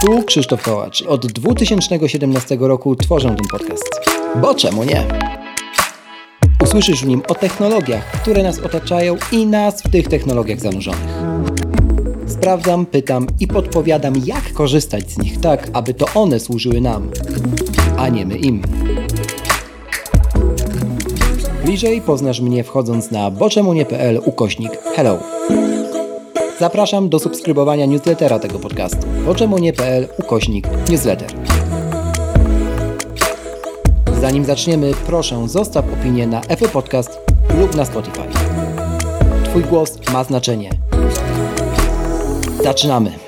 Tu Krzysztof Kołacz. Od 2017 roku tworzę ten podcast. Bo czemu nie? Usłyszysz w nim o technologiach, które nas otaczają i nas w tych technologiach zanurzonych. Sprawdzam, pytam i podpowiadam, jak korzystać z nich tak, aby to one służyły nam, a nie my im. Bliżej poznasz mnie wchodząc na boczemunie.pl ukośnik hello. Zapraszam do subskrybowania newslettera tego podcastu boczemunie.pl ukośnik newsletter. Zanim zaczniemy, proszę zostaw opinię na Apple Podcast lub na Spotify. Twój głos ma znaczenie. Zaczynamy.